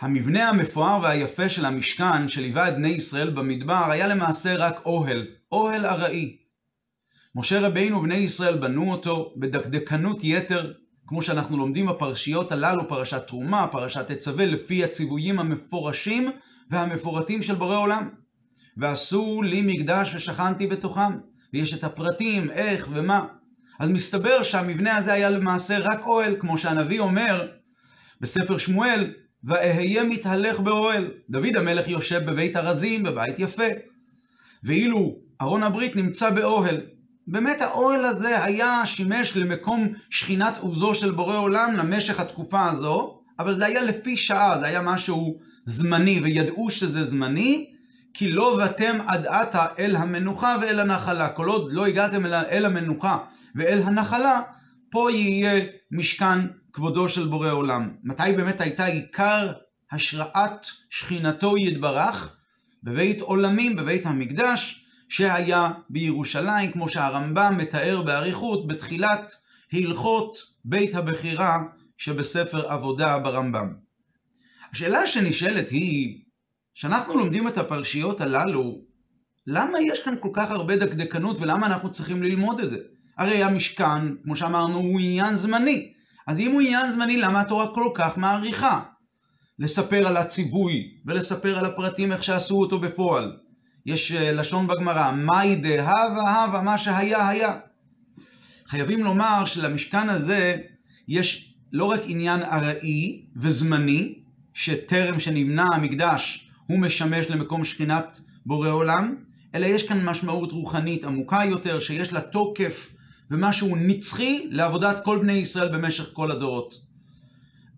המבנה המפואר והיפה של המשכן שליווה את בני ישראל במדבר היה למעשה רק אוהל, אוהל ארעי. משה רבינו ובני ישראל בנו אותו בדקדקנות יתר, כמו שאנחנו לומדים בפרשיות הללו, פרשת תרומה, פרשת תצווה, לפי הציוויים המפורשים והמפורטים של בורא עולם. ועשו לי מקדש ושכנתי בתוכם. ויש את הפרטים, איך ומה. אז מסתבר שהמבנה הזה היה למעשה רק אוהל, כמו שהנביא אומר בספר שמואל, ואהיה מתהלך באוהל. דוד המלך יושב בבית ארזים, בבית יפה. ואילו ארון הברית נמצא באוהל. באמת האוהל הזה היה שימש למקום שכינת עוזו של בורא עולם למשך התקופה הזו, אבל זה היה לפי שעה, זה היה משהו זמני, וידעו שזה זמני, כי לא באתם עד עתה אל המנוחה ואל הנחלה. כל עוד לא הגעתם אל המנוחה ואל הנחלה, פה יהיה משכן כבודו של בורא עולם. מתי באמת הייתה עיקר השראת שכינתו יתברך? בבית עולמים, בבית המקדש, שהיה בירושלים, כמו שהרמב"ם מתאר באריכות בתחילת הלכות בית הבחירה שבספר עבודה ברמב"ם. השאלה שנשאלת היא, כשאנחנו לומדים את הפרשיות הללו, למה יש כאן כל כך הרבה דקדקנות ולמה אנחנו צריכים ללמוד את זה? הרי המשכן, כמו שאמרנו, הוא עניין זמני. אז אם הוא עניין זמני, למה התורה כל כך מעריכה? לספר על הציווי ולספר על הפרטים איך שעשו אותו בפועל. יש אה, לשון בגמרא, מאי דהבה הווה, מה שהיה היה. חייבים לומר שלמשכן הזה יש לא רק עניין ארעי וזמני, שטרם שנבנה המקדש הוא משמש למקום שכינת בורא עולם, אלא יש כאן משמעות רוחנית עמוקה יותר, שיש לה תוקף ומשהו נצחי לעבודת כל בני ישראל במשך כל הדורות.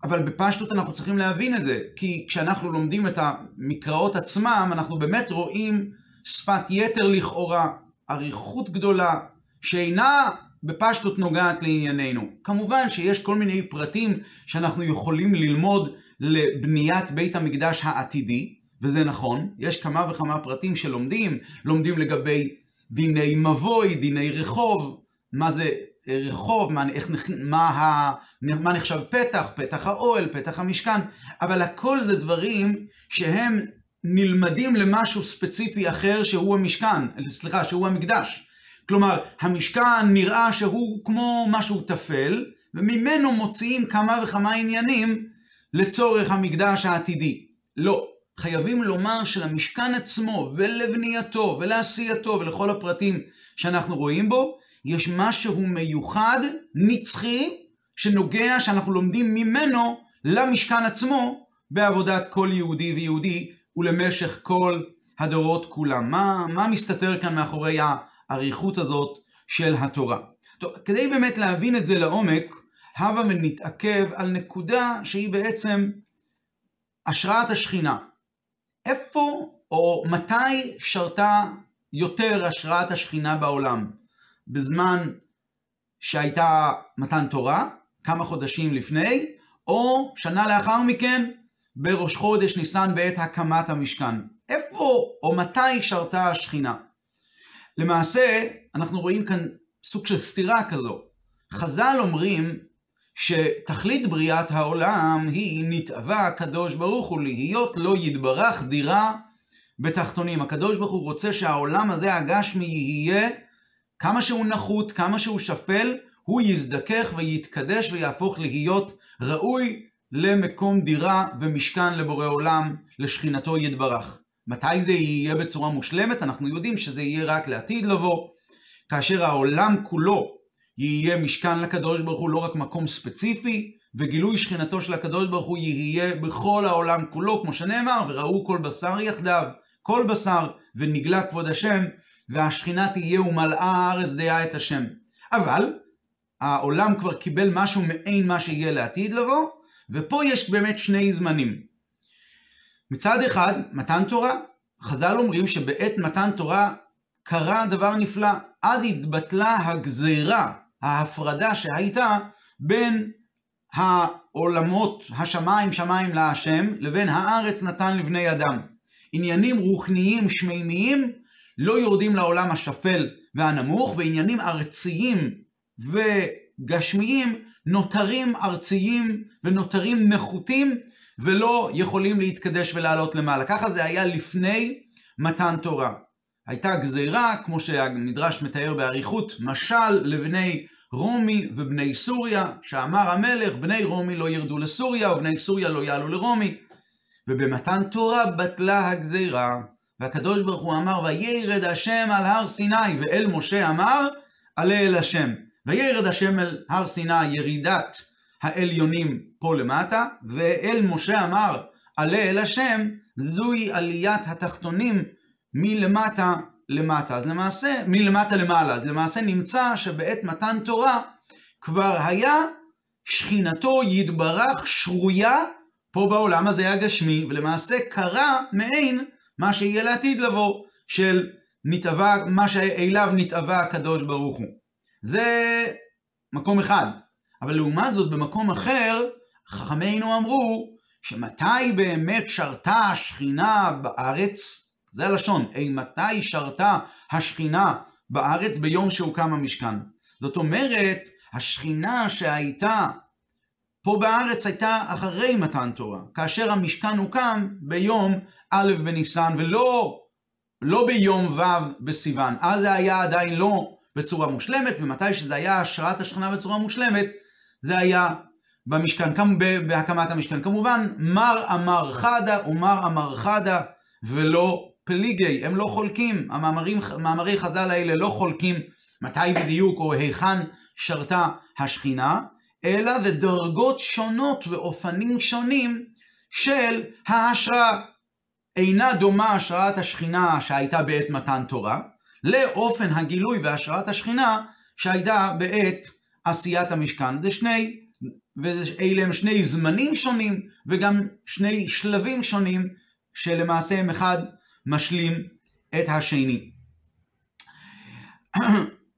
אבל בפשטות אנחנו צריכים להבין את זה, כי כשאנחנו לומדים את המקראות עצמם, אנחנו באמת רואים שפת יתר לכאורה, אריכות גדולה, שאינה בפשטות נוגעת לענייננו. כמובן שיש כל מיני פרטים שאנחנו יכולים ללמוד לבניית בית המקדש העתידי, וזה נכון, יש כמה וכמה פרטים שלומדים, לומדים לגבי דיני מבוי, דיני רחוב, מה זה רחוב, מה, איך, מה, ה, מה נחשב פתח, פתח האוהל, פתח המשכן, אבל הכל זה דברים שהם נלמדים למשהו ספציפי אחר שהוא המשכן, סליחה, שהוא המקדש. כלומר, המשכן נראה שהוא כמו משהו טפל, וממנו מוציאים כמה וכמה עניינים לצורך המקדש העתידי. לא, חייבים לומר שלמשכן עצמו ולבנייתו ולעשייתו ולכל הפרטים שאנחנו רואים בו, יש משהו מיוחד, נצחי, שנוגע, שאנחנו לומדים ממנו למשכן עצמו בעבודת כל יהודי ויהודי ולמשך כל הדורות כולם. מה, מה מסתתר כאן מאחורי האריכות הזאת של התורה? טוב, כדי באמת להבין את זה לעומק, הבה ונתעכב על נקודה שהיא בעצם השראת השכינה. איפה או מתי שרתה יותר השראת השכינה בעולם? בזמן שהייתה מתן תורה, כמה חודשים לפני, או שנה לאחר מכן, בראש חודש ניסן בעת הקמת המשכן. איפה או מתי שרתה השכינה? למעשה, אנחנו רואים כאן סוג של סתירה כזו. חז"ל אומרים שתכלית בריאת העולם היא נתאווה הקדוש ברוך הוא להיות לא יתברך דירה בתחתונים. הקדוש ברוך הוא רוצה שהעולם הזה הגשמי יהיה כמה שהוא נחות, כמה שהוא שפל, הוא יזדכך ויתקדש ויהפוך להיות ראוי למקום דירה ומשכן לבורא עולם, לשכינתו יתברך. מתי זה יהיה בצורה מושלמת? אנחנו יודעים שזה יהיה רק לעתיד לבוא, כאשר העולם כולו יהיה משכן לקדוש ברוך הוא, לא רק מקום ספציפי, וגילוי שכינתו של הקדוש ברוך הוא יהיה בכל העולם כולו, כמו שנאמר, וראו כל בשר יחדיו, כל בשר, ונגלה כבוד השם, והשכינה תהיה ומלאה הארץ דעה את השם. אבל, העולם כבר קיבל משהו מעין מה שיהיה לעתיד לבוא, ופה יש באמת שני זמנים. מצד אחד, מתן תורה. חז"ל אומרים שבעת מתן תורה קרה דבר נפלא. אז התבטלה הגזירה, ההפרדה שהייתה בין העולמות, השמיים שמיים להשם, לבין הארץ נתן לבני אדם. עניינים רוחניים שמימיים לא יורדים לעולם השפל והנמוך, ועניינים ארציים וגשמיים נותרים ארציים ונותרים נחותים, ולא יכולים להתקדש ולעלות למעלה. ככה זה היה לפני מתן תורה. הייתה גזירה, כמו שהמדרש מתאר באריכות, משל לבני רומי ובני סוריה, שאמר המלך, בני רומי לא ירדו לסוריה, ובני סוריה לא יעלו לרומי. ובמתן תורה בטלה הגזירה. והקדוש ברוך הוא אמר, וירד השם על הר סיני, ואל משה אמר, עלה אל השם. וירד השם אל הר סיני ירידת העליונים פה למטה, ואל משה אמר, עלה אל השם, זוהי עליית התחתונים מלמטה למטה. אז למעשה, מלמטה למעלה. אז למעשה נמצא שבעת מתן תורה כבר היה שכינתו יתברך שרויה פה בעולם הזה הגשמי, ולמעשה קרה מעין מה שיהיה לעתיד לבוא, של נתאווה, מה שאליו נתאווה הקדוש ברוך הוא. זה מקום אחד. אבל לעומת זאת, במקום אחר, חכמינו אמרו, שמתי באמת שרתה השכינה בארץ, זה הלשון, אי מתי שרתה השכינה בארץ ביום שהוקם המשכן. זאת אומרת, השכינה שהייתה פה בארץ הייתה אחרי מתן תורה, כאשר המשכן הוקם ביום א' בניסן, ולא לא ביום ו' בסיוון. אז זה היה עדיין לא בצורה מושלמת, ומתי שזה היה השראת השכינה בצורה מושלמת, זה היה במשכן, בהקמת המשכן. כמובן, מר אמר חדה ומר אמר חדה, ולא פליגי, הם לא חולקים, המאמרים, מאמרי חז"ל האלה לא חולקים מתי בדיוק או היכן שרתה השכינה, אלא זה דרגות שונות ואופנים שונים של ההשראה. אינה דומה השראת השכינה שהייתה בעת מתן תורה, לאופן הגילוי והשראת השכינה שהייתה בעת עשיית המשכן. זה שני, ואלה הם שני זמנים שונים וגם שני שלבים שונים שלמעשה הם אחד משלים את השני.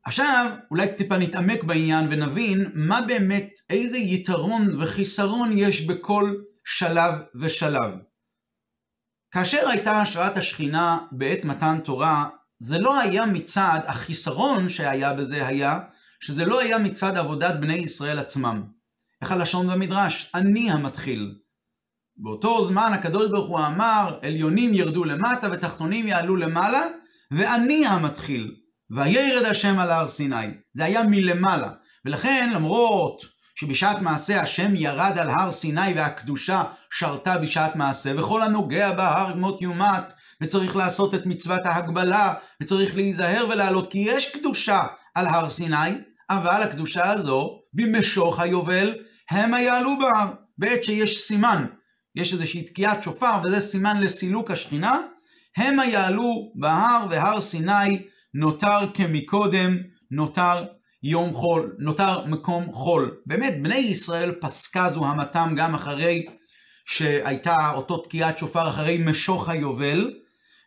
עכשיו, אולי טיפה נתעמק בעניין ונבין מה באמת, איזה יתרון וחיסרון יש בכל שלב ושלב. כאשר הייתה השראת השכינה בעת מתן תורה, זה לא היה מצד, החיסרון שהיה בזה היה, שזה לא היה מצד עבודת בני ישראל עצמם. איך הלשון במדרש? אני המתחיל. באותו זמן הקדוש ברוך הוא אמר, עליונים ירדו למטה ותחתונים יעלו למעלה, ואני המתחיל. וירד השם על הר סיני. זה היה מלמעלה. ולכן למרות שבשעת מעשה השם ירד על הר סיני והקדושה שרתה בשעת מעשה, וכל הנוגע בהר מות יומת, וצריך לעשות את מצוות ההגבלה, וצריך להיזהר ולעלות, כי יש קדושה על הר סיני, אבל הקדושה הזו, במשוך היובל, הם יעלו בהר, בעת שיש סימן. יש איזושהי תקיעת שופר, וזה סימן לסילוק השכינה, הם יעלו בהר, והר סיני נותר כמקודם, נותר יום חול, נותר מקום חול. באמת, בני ישראל פסקה זוהמתם גם אחרי שהייתה אותו תקיעת שופר אחרי משוך היובל,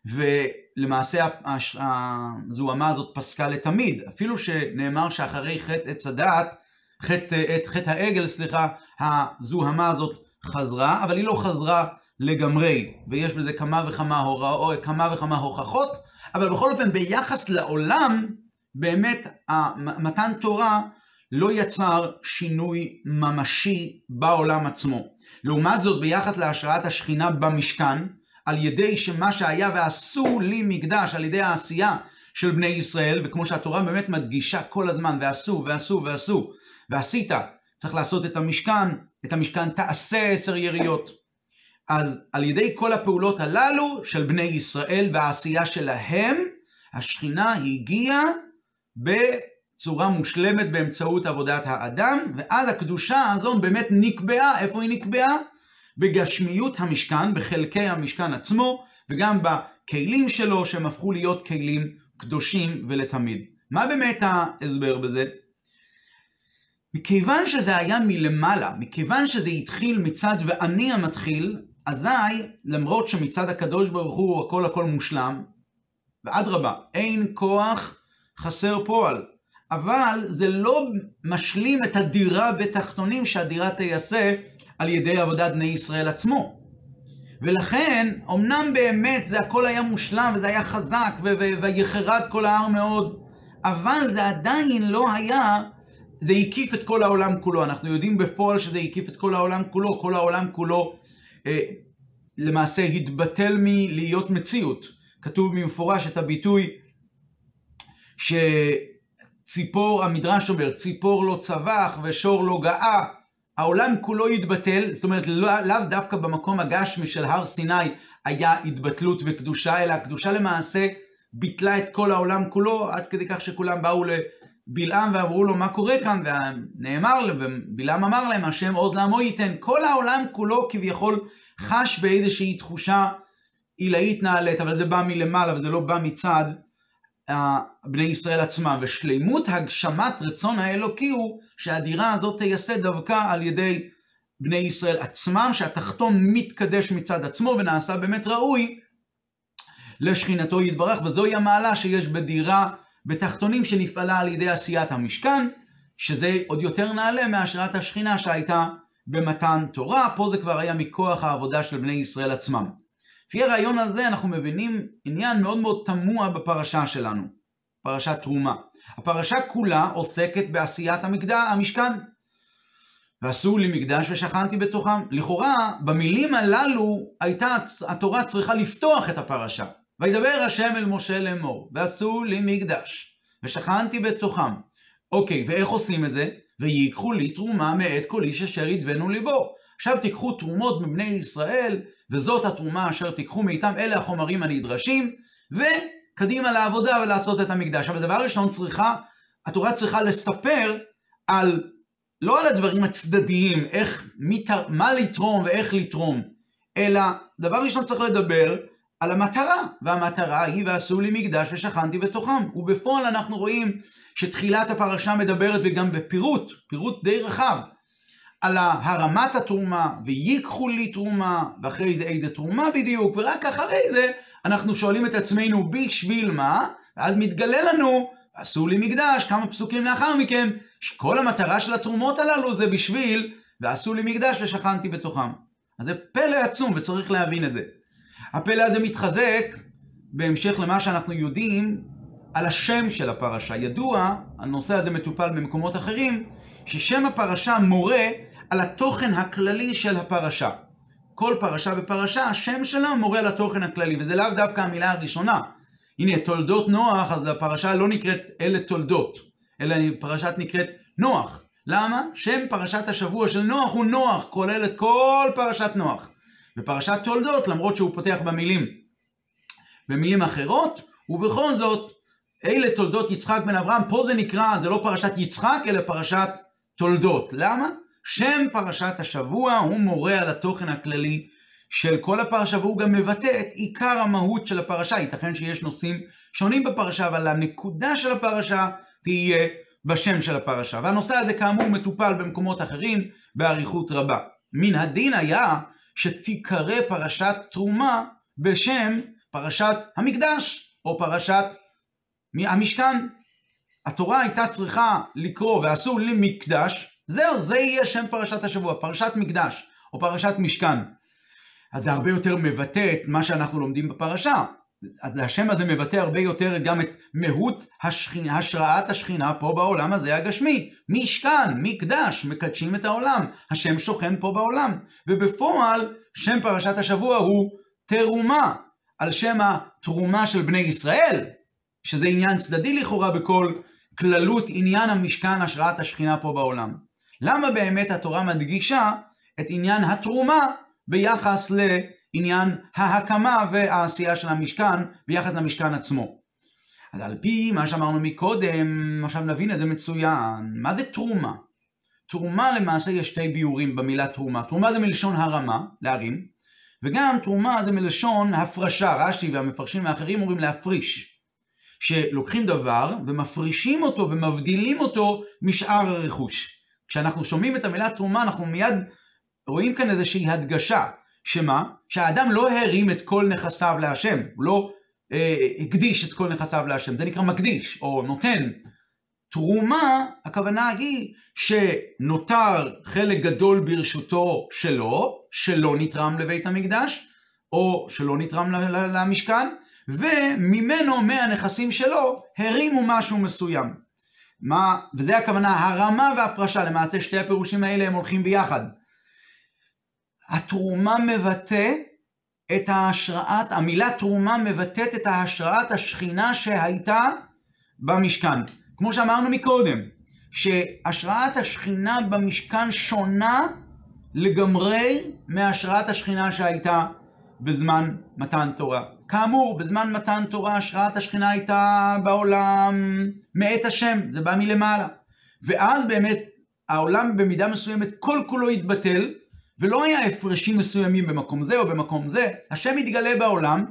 ולמעשה הזוהמה הזאת פסקה לתמיד. אפילו שנאמר שאחרי חטא עץ הדעת, חטא, חטא העגל, סליחה, הזוהמה הזאת חזרה, אבל היא לא חזרה לגמרי, ויש בזה כמה וכמה, הורא, כמה וכמה הוכחות, אבל בכל אופן ביחס לעולם, באמת מתן תורה לא יצר שינוי ממשי בעולם עצמו. לעומת זאת, ביחס להשראת השכינה במשכן, על ידי שמה שהיה ועשו לי מקדש, על ידי העשייה של בני ישראל, וכמו שהתורה באמת מדגישה כל הזמן, ועשו, ועשו, ועשו, ועשית, צריך לעשות את המשכן, את המשכן תעשה עשר יריות. אז על ידי כל הפעולות הללו של בני ישראל והעשייה שלהם, השכינה הגיעה בצורה מושלמת באמצעות עבודת האדם, ואז הקדושה הזו באמת נקבעה, איפה היא נקבעה? בגשמיות המשכן, בחלקי המשכן עצמו, וגם בכלים שלו, שהם הפכו להיות כלים קדושים ולתמיד. מה באמת ההסבר בזה? מכיוון שזה היה מלמעלה, מכיוון שזה התחיל מצד ואני המתחיל, אזי, למרות שמצד הקדוש ברוך הוא הכל הכל מושלם, ואדרבה, אין כוח חסר פועל. אבל זה לא משלים את הדירה בתחתונים שהדירה תייסה על ידי עבודת בני ישראל עצמו. ולכן, אמנם באמת זה הכל היה מושלם וזה היה חזק ויחרד כל ההר מאוד, אבל זה עדיין לא היה, זה הקיף את כל העולם כולו. אנחנו יודעים בפועל שזה הקיף את כל העולם כולו, כל העולם כולו למעשה התבטל מלהיות מציאות. כתוב במפורש את הביטוי שציפור, המדרש אומר, ציפור לא צבח ושור לא גאה, העולם כולו התבטל, זאת אומרת לאו לא דווקא במקום הגשמי של הר סיני היה התבטלות וקדושה, אלא הקדושה למעשה ביטלה את כל העולם כולו, עד כדי כך שכולם באו לבלעם ואמרו לו מה קורה כאן, ונאמר, ובלעם אמר להם, השם עוז לעמו ייתן, כל העולם כולו כביכול חש באיזושהי תחושה עילאית נעלית, אבל זה בא מלמעלה וזה לא בא מצד בני ישראל עצמם, ושלימות הגשמת רצון האלוקי הוא שהדירה הזאת תייסד דווקא על ידי בני ישראל עצמם, שהתחתון מתקדש מצד עצמו ונעשה באמת ראוי לשכינתו יתברך, וזוהי המעלה שיש בדירה בתחתונים שנפעלה על ידי עשיית המשכן, שזה עוד יותר נעלה מהשראת השכינה שהייתה במתן תורה, פה זה כבר היה מכוח העבודה של בני ישראל עצמם. לפי הרעיון הזה אנחנו מבינים עניין מאוד מאוד תמוה בפרשה שלנו, פרשת תרומה. הפרשה כולה עוסקת בעשיית המקדע, המשכן. ועשו לי מקדש ושכנתי בתוכם. לכאורה, במילים הללו הייתה התורה צריכה לפתוח את הפרשה. וידבר השם אל משה לאמור, ועשו לי מקדש, ושכנתי בתוכם. אוקיי, ואיך עושים את זה? ויקחו לי תרומה מאת כל איש אשר ידבנו ליבו. עכשיו תיקחו תרומות מבני ישראל, וזאת התרומה אשר תיקחו מאיתם, אלה החומרים הנדרשים, וקדימה לעבודה ולעשות את המקדש. אבל דבר ראשון צריכה, התורה צריכה לספר על, לא על הדברים הצדדיים, איך, מיתר, מה לתרום ואיך לתרום, אלא דבר ראשון צריך לדבר על המטרה, והמטרה היא ועשו לי מקדש ושכנתי בתוכם. ובפועל אנחנו רואים שתחילת הפרשה מדברת וגם בפירוט, פירוט די רחב, על הרמת התרומה, ויקחו לי תרומה, ואחרי זה איזה תרומה בדיוק, ורק אחרי זה אנחנו שואלים את עצמנו בשביל מה, ואז מתגלה לנו, עשו לי מקדש, כמה פסוקים לאחר מכן, שכל המטרה של התרומות הללו זה בשביל, ועשו לי מקדש ושכנתי בתוכם. אז זה פלא עצום וצריך להבין את זה. הפלא הזה מתחזק בהמשך למה שאנחנו יודעים על השם של הפרשה. ידוע, הנושא הזה מטופל במקומות אחרים, ששם הפרשה מורה על התוכן הכללי של הפרשה. כל פרשה ופרשה, השם שלה מורה על התוכן הכללי, וזה לאו דווקא המילה הראשונה. הנה, תולדות נוח, אז הפרשה לא נקראת אלה תולדות, אלא פרשת נקראת נוח. למה? שם פרשת השבוע של נוח הוא נוח, כולל את כל פרשת נוח. בפרשת תולדות, למרות שהוא פותח במילים, במילים אחרות, ובכל זאת, אלה תולדות יצחק בן אברהם, פה זה נקרא, זה לא פרשת יצחק, אלא פרשת תולדות. למה? שם פרשת השבוע הוא מורה על התוכן הכללי של כל הפרשה, והוא גם מבטא את עיקר המהות של הפרשה. ייתכן שיש נושאים שונים בפרשה, אבל הנקודה של הפרשה תהיה בשם של הפרשה. והנושא הזה כאמור מטופל במקומות אחרים באריכות רבה. מן הדין היה שתיקרא פרשת תרומה בשם פרשת המקדש, או פרשת המשכן. התורה הייתה צריכה לקרוא ועשו לי מקדש, זהו, זה יהיה שם פרשת השבוע, פרשת מקדש, או פרשת משכן. אז זה הרבה יותר מבטא את מה שאנחנו לומדים בפרשה. אז השם הזה מבטא הרבה יותר גם את מהות השכינה, השראת השכינה פה בעולם הזה הגשמי. משכן, מקדש, מקדשים את העולם. השם שוכן פה בעולם. ובפועל, שם פרשת השבוע הוא תרומה, על שם התרומה של בני ישראל, שזה עניין צדדי לכאורה בכל כללות עניין המשכן, השראת השכינה פה בעולם. למה באמת התורה מדגישה את עניין התרומה ביחס לעניין ההקמה והעשייה של המשכן ביחס למשכן עצמו? אז על פי מה שאמרנו מקודם, עכשיו נבין את זה מצוין. מה זה תרומה? תרומה למעשה יש שתי ביורים במילה תרומה. תרומה זה מלשון הרמה, להרים, וגם תרומה זה מלשון הפרשה. רש"י והמפרשים האחרים אומרים להפריש. שלוקחים דבר ומפרישים אותו ומבדילים אותו משאר הרכוש. כשאנחנו שומעים את המילה תרומה אנחנו מיד רואים כאן איזושהי הדגשה, שמה? שהאדם לא הרים את כל נכסיו להשם, הוא לא אה, הקדיש את כל נכסיו להשם, זה נקרא מקדיש או נותן. תרומה, הכוונה היא שנותר חלק גדול ברשותו שלו, שלא נתרם לבית המקדש, או שלא נתרם למשכן, וממנו, מהנכסים שלו, הרימו משהו מסוים. מה, וזה הכוונה, הרמה והפרשה, למעשה שתי הפירושים האלה הם הולכים ביחד. התרומה מבטא את ההשראת, המילה תרומה מבטאת את ההשראת השכינה שהייתה במשכן. כמו שאמרנו מקודם, שהשראת השכינה במשכן שונה לגמרי מהשראת השכינה שהייתה בזמן מתן תורה. כאמור, בזמן מתן תורה השראת השכינה הייתה בעולם מאת השם, זה בא מלמעלה. ואז באמת העולם במידה מסוימת כל כולו התבטל, ולא היה הפרשים מסוימים במקום זה או במקום זה, השם התגלה בעולם,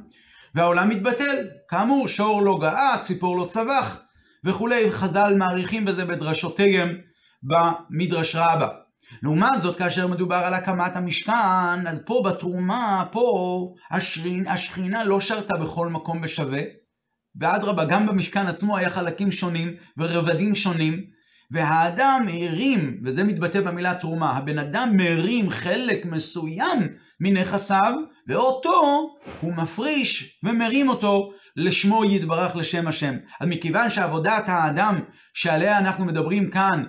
והעולם מתבטל. כאמור, שור לא גאה, ציפור לא צבח, וכולי, חז"ל מעריכים בזה בדרשותיהם במדרש רבה. לעומת זאת, כאשר מדובר על הקמת המשכן, אז פה בתרומה, פה השכינה, השכינה לא שרתה בכל מקום בשווה, ואדרבה, גם במשכן עצמו היה חלקים שונים ורבדים שונים, והאדם הרים, וזה מתבטא במילה תרומה, הבן אדם מרים חלק מסוים מנכסיו, ואותו הוא מפריש ומרים אותו לשמו יתברך לשם השם. אז מכיוון שעבודת האדם שעליה אנחנו מדברים כאן,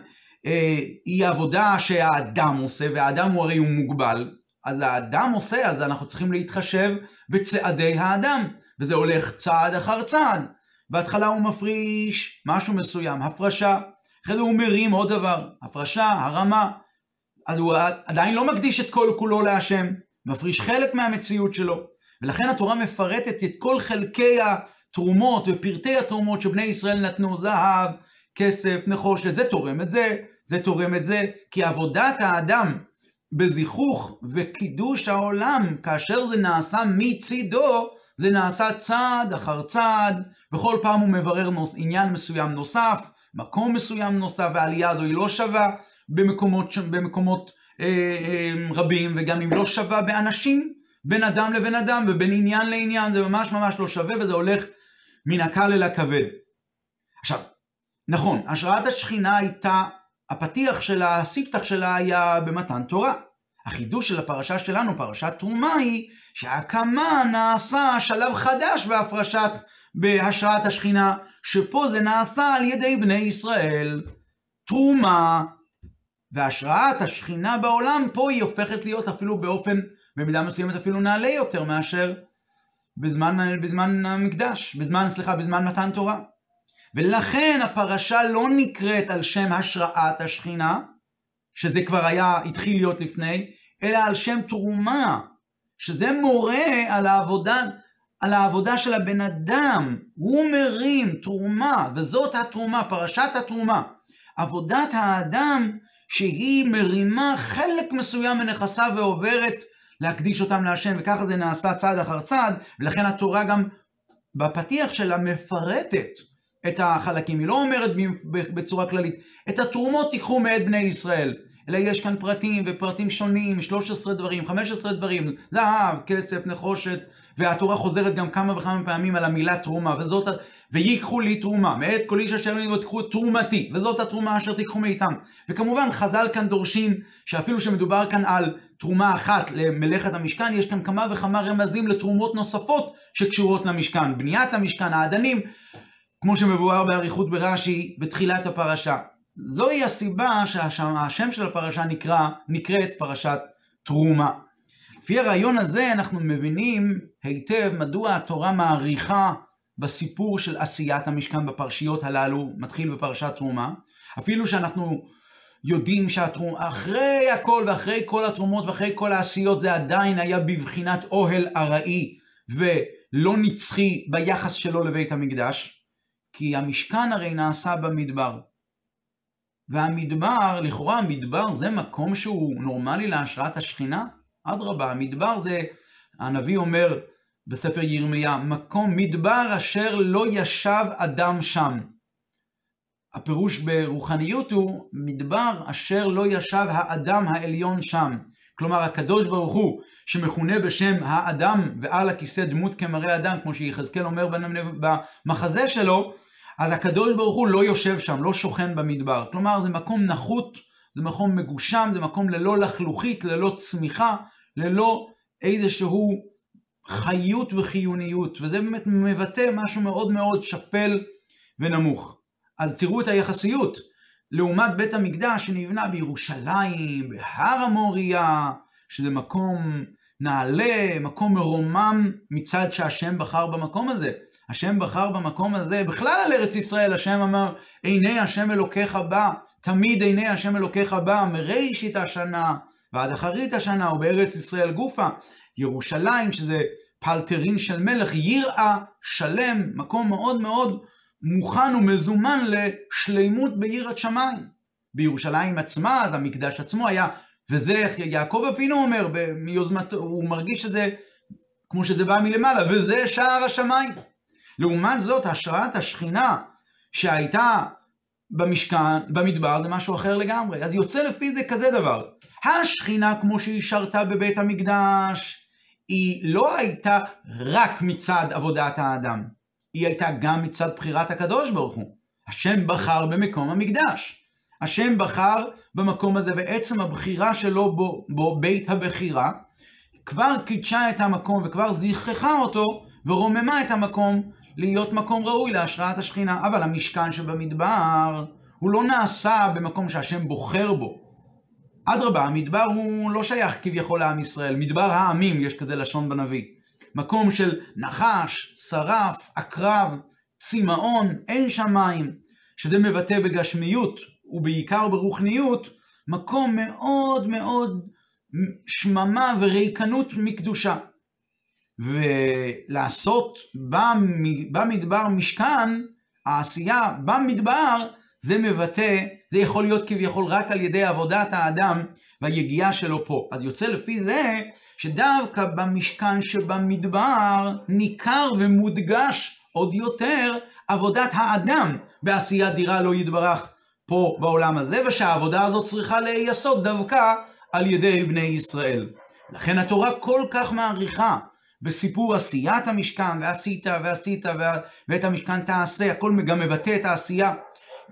היא עבודה שהאדם עושה, והאדם הוא הרי הוא מוגבל, אז האדם עושה, אז אנחנו צריכים להתחשב בצעדי האדם, וזה הולך צעד אחר צעד. בהתחלה הוא מפריש משהו מסוים, הפרשה, אחרי זה הוא מרים עוד דבר, הפרשה, הרמה, אז הוא עדיין לא מקדיש את כל כולו להשם, מפריש חלק מהמציאות שלו. ולכן התורה מפרטת את כל חלקי התרומות ופרטי התרומות שבני ישראל נתנו, זהב, כסף, נחושת, זה תורם את זה, זה תורם את זה, כי עבודת האדם בזיכוך וקידוש העולם, כאשר זה נעשה מצידו, זה נעשה צעד אחר צעד, וכל פעם הוא מברר נוס, עניין מסוים נוסף, מקום מסוים נוסף, והעלייה הזו היא לא שווה במקומות, במקומות אה, אה, רבים, וגם אם לא שווה באנשים, בין אדם לבין אדם, ובין עניין לעניין, זה ממש ממש לא שווה, וזה הולך מן הקל אל הכבד. עכשיו, נכון, השראת השכינה הייתה, הפתיח שלה, הספתח שלה היה במתן תורה. החידוש של הפרשה שלנו, פרשת תרומה, היא שההקמה נעשה שלב חדש בהפרשת, בהשראת השכינה, שפה זה נעשה על ידי בני ישראל. תרומה והשראת השכינה בעולם, פה היא הופכת להיות אפילו באופן, במידה מסוימת אפילו נעלה יותר מאשר בזמן, בזמן המקדש, בזמן, סליחה, בזמן מתן תורה. ולכן הפרשה לא נקראת על שם השראת השכינה, שזה כבר היה, התחיל להיות לפני, אלא על שם תרומה, שזה מורה על העבודה, על העבודה של הבן אדם. הוא מרים תרומה, וזאת התרומה, פרשת התרומה. עבודת האדם שהיא מרימה חלק מסוים מנכסיו ועוברת להקדיש אותם להשם, וככה זה נעשה צעד אחר צעד, ולכן התורה גם בפתיח שלה מפרטת את החלקים. היא לא אומרת בצורה כללית, את התרומות תיקחו מאת בני ישראל, אלא יש כאן פרטים ופרטים שונים, 13 דברים, 15 דברים, זהב, כסף, נחושת, והתורה חוזרת גם כמה וכמה פעמים על המילה תרומה, וזאת, ויקחו לי תרומה, מאת כל איש אשר יבוא תיקחו תרומתי, וזאת התרומה אשר תיקחו מאיתם. וכמובן חז"ל כאן דורשים שאפילו שמדובר כאן על תרומה אחת למלאכת המשכן, יש כאן כמה וכמה רמזים לתרומות נוספות שקשורות למשכן. בניית המשכן, האדנים, כמו שמבואר באריכות ברש"י בתחילת הפרשה. זוהי הסיבה שהשם של הפרשה נקרא, נקראת פרשת תרומה. לפי הרעיון הזה אנחנו מבינים היטב מדוע התורה מעריכה בסיפור של עשיית המשכן בפרשיות הללו, מתחיל בפרשת תרומה, אפילו שאנחנו יודעים שאחרי הכל ואחרי כל התרומות ואחרי כל העשיות זה עדיין היה בבחינת אוהל ארעי ולא נצחי ביחס שלו לבית המקדש, כי המשכן הרי נעשה במדבר. והמדבר, לכאורה המדבר זה מקום שהוא נורמלי להשראת השכינה? אדרבה, המדבר זה, הנביא אומר בספר ירמיה, מקום מדבר אשר לא ישב אדם שם. הפירוש ברוחניות הוא מדבר אשר לא ישב האדם העליון שם. כלומר, הקדוש ברוך הוא, שמכונה בשם האדם ועל הכיסא דמות כמראה אדם, כמו שיחזקאל אומר במחזה שלו, אז הקדוש ברוך הוא לא יושב שם, לא שוכן במדבר. כלומר, זה מקום נחות, זה מקום מגושם, זה מקום ללא לחלוכית, ללא צמיחה, ללא איזשהו חיות וחיוניות, וזה באמת מבטא משהו מאוד מאוד שפל ונמוך. אז תראו את היחסיות. לעומת בית המקדש שנבנה בירושלים, בהר המוריה, שזה מקום נעלה, מקום מרומם מצד שהשם בחר במקום הזה. השם בחר במקום הזה, בכלל על ארץ ישראל, השם אמר, עיני השם אלוקיך בא, תמיד עיני השם אלוקיך בא, מראשית השנה ועד אחרית השנה, ובארץ ישראל גופה. ירושלים, שזה פלטרין של מלך, יראה שלם, מקום מאוד מאוד מוכן ומזומן לשלימות ביראת שמיים. בירושלים עצמה, אז המקדש עצמו היה, וזה יעקב אבינו אומר, מיוזמת, הוא מרגיש שזה, כמו שזה בא מלמעלה, וזה שער השמיים. לעומת זאת, השראת השכינה שהייתה במשכן, במדבר, זה משהו אחר לגמרי. אז יוצא לפי זה כזה דבר. השכינה, כמו שהיא שרתה בבית המקדש, היא לא הייתה רק מצד עבודת האדם, היא הייתה גם מצד בחירת הקדוש ברוך הוא. השם בחר במקום המקדש. השם בחר במקום הזה, ועצם הבחירה שלו בו, בו בית הבחירה, כבר קידשה את המקום וכבר זיככה אותו ורוממה את המקום להיות מקום ראוי להשראת השכינה. אבל המשכן שבמדבר, הוא לא נעשה במקום שהשם בוחר בו. אדרבה, המדבר הוא לא שייך כביכול לעם ישראל, מדבר העמים, יש כזה לשון בנביא. מקום של נחש, שרף, עקרב, צמאון, אין שמיים, שזה מבטא בגשמיות ובעיקר ברוחניות, מקום מאוד מאוד שממה וריקנות מקדושה. ולעשות במדבר משכן, העשייה במדבר, זה מבטא, זה יכול להיות כביכול רק על ידי עבודת האדם והיגיעה שלו פה. אז יוצא לפי זה שדווקא במשכן שבמדבר ניכר ומודגש עוד יותר עבודת האדם בעשיית דירה לא יתברך פה בעולם הזה, ושהעבודה הזאת צריכה להיעשות דווקא על ידי בני ישראל. לכן התורה כל כך מעריכה בסיפור עשיית המשכן, ועשית ועשית ואת המשכן תעשה, הכל גם מבטא את העשייה.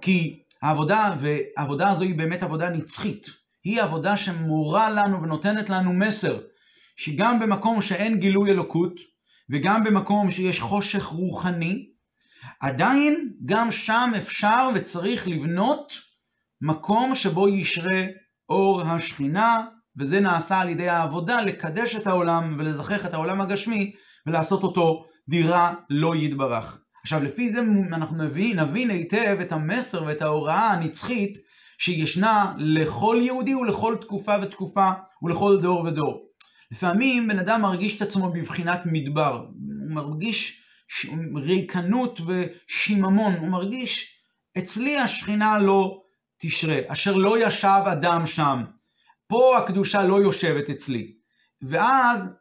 כי העבודה, והעבודה הזו היא באמת עבודה נצחית. היא עבודה שמורה לנו ונותנת לנו מסר, שגם במקום שאין גילוי אלוקות, וגם במקום שיש חושך רוחני, עדיין גם שם אפשר וצריך לבנות מקום שבו ישרה אור השכינה, וזה נעשה על ידי העבודה לקדש את העולם ולזכח את העולם הגשמי ולעשות אותו דירה לא יתברך. עכשיו לפי זה אנחנו נבין, נבין היטב את המסר ואת ההוראה הנצחית שישנה לכל יהודי ולכל תקופה ותקופה ולכל דור ודור. לפעמים בן אדם מרגיש את עצמו בבחינת מדבר, הוא מרגיש ריקנות ושיממון, הוא מרגיש אצלי השכינה לא תשרה, אשר לא ישב אדם שם, פה הקדושה לא יושבת אצלי. ואז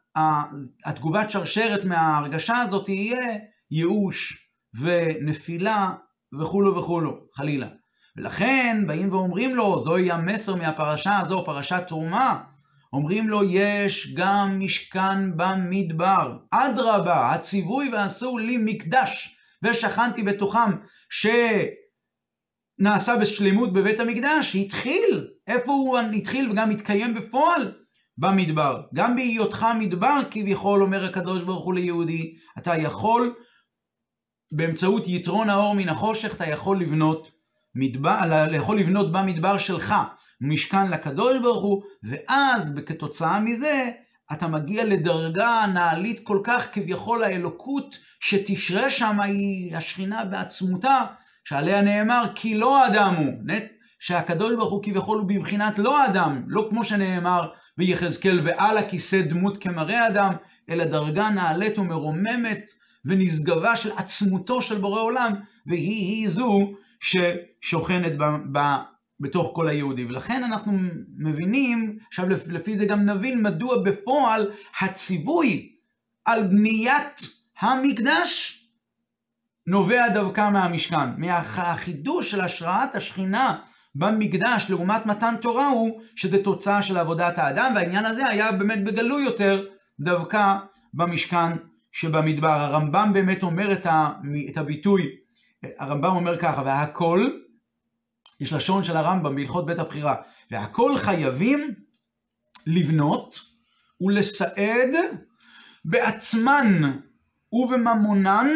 התגובת שרשרת מההרגשה הזאת תהיה ייאוש, ונפילה וכולו וכולו, חלילה. ולכן באים ואומרים לו, זוהי המסר מהפרשה הזו, פרשת תרומה, אומרים לו, יש גם משכן במדבר. אדרבה, הציווי ועשו לי מקדש, ושכנתי בתוכם, שנעשה בשלמות בבית המקדש, התחיל. איפה הוא התחיל וגם התקיים בפועל? במדבר. גם בהיותך מדבר, כביכול, אומר הקדוש ברוך הוא ליהודי, אתה יכול באמצעות יתרון האור מן החושך אתה יכול לבנות מדבר, יכול לבנות במדבר שלך משכן לקדוש ברוך הוא, ואז כתוצאה מזה אתה מגיע לדרגה נעלית כל כך כביכול האלוקות שתשרה שם היא השכינה בעצמותה, שעליה נאמר כי לא אדם הוא, שהקדוש ברוך הוא כביכול הוא בבחינת לא אדם, לא כמו שנאמר ביחזקאל ועל הכיסא דמות כמראה אדם, אלא דרגה נעלית ומרוממת ונשגבה של עצמותו של בורא עולם, והיא זו ששוכנת ב, ב, בתוך כל היהודי. ולכן אנחנו מבינים, עכשיו לפי זה גם נבין מדוע בפועל הציווי על בניית המקדש נובע דווקא מהמשכן. מהחידוש של השראת השכינה במקדש לעומת מתן תורה הוא שזה תוצאה של עבודת האדם, והעניין הזה היה באמת בגלוי יותר דווקא במשכן שבמדבר. הרמב"ם באמת אומר את, הביטוי, הרמב"ם אומר ככה, והכל, יש לשון של הרמב"ם בהלכות בית הבחירה, והכל חייבים לבנות ולסעד בעצמן ובממונן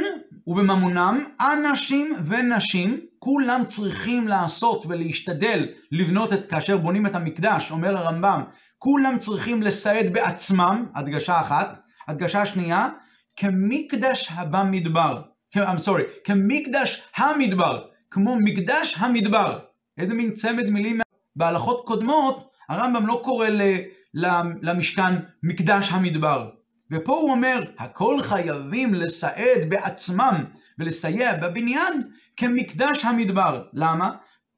ובממונם אנשים ונשים כולם צריכים לעשות ולהשתדל לבנות את כאשר בונים את המקדש אומר הרמב"ם כולם צריכים לסעד בעצמם, הדגשה אחת. הדגשה שנייה, כמקדש הבמדבר. I'm sorry, כמקדש המדבר, כמו מקדש המדבר. איזה מין צמד מילים בהלכות קודמות, הרמב"ם לא קורא למשכן מקדש המדבר. ופה הוא אומר, הכל חייבים לסעד בעצמם ולסייע בבניין כמקדש המדבר. למה?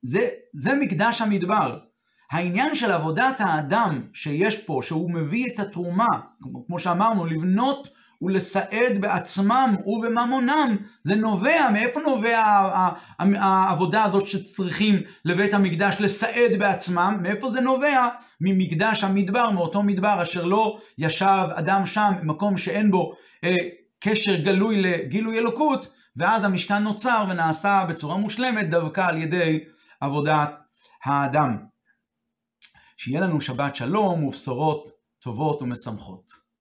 זה, זה מקדש המדבר. העניין של עבודת האדם שיש פה, שהוא מביא את התרומה, כמו שאמרנו, לבנות ולסעד בעצמם ובממונם, זה נובע, מאיפה נובע העבודה הזאת שצריכים לבית המקדש לסעד בעצמם? מאיפה זה נובע? ממקדש המדבר, מאותו מדבר אשר לא ישב אדם שם, מקום שאין בו אה, קשר גלוי לגילוי אלוקות, ואז המשכן נוצר ונעשה בצורה מושלמת דווקא על ידי עבודת האדם. שיהיה לנו שבת שלום ובשורות טובות ומשמחות.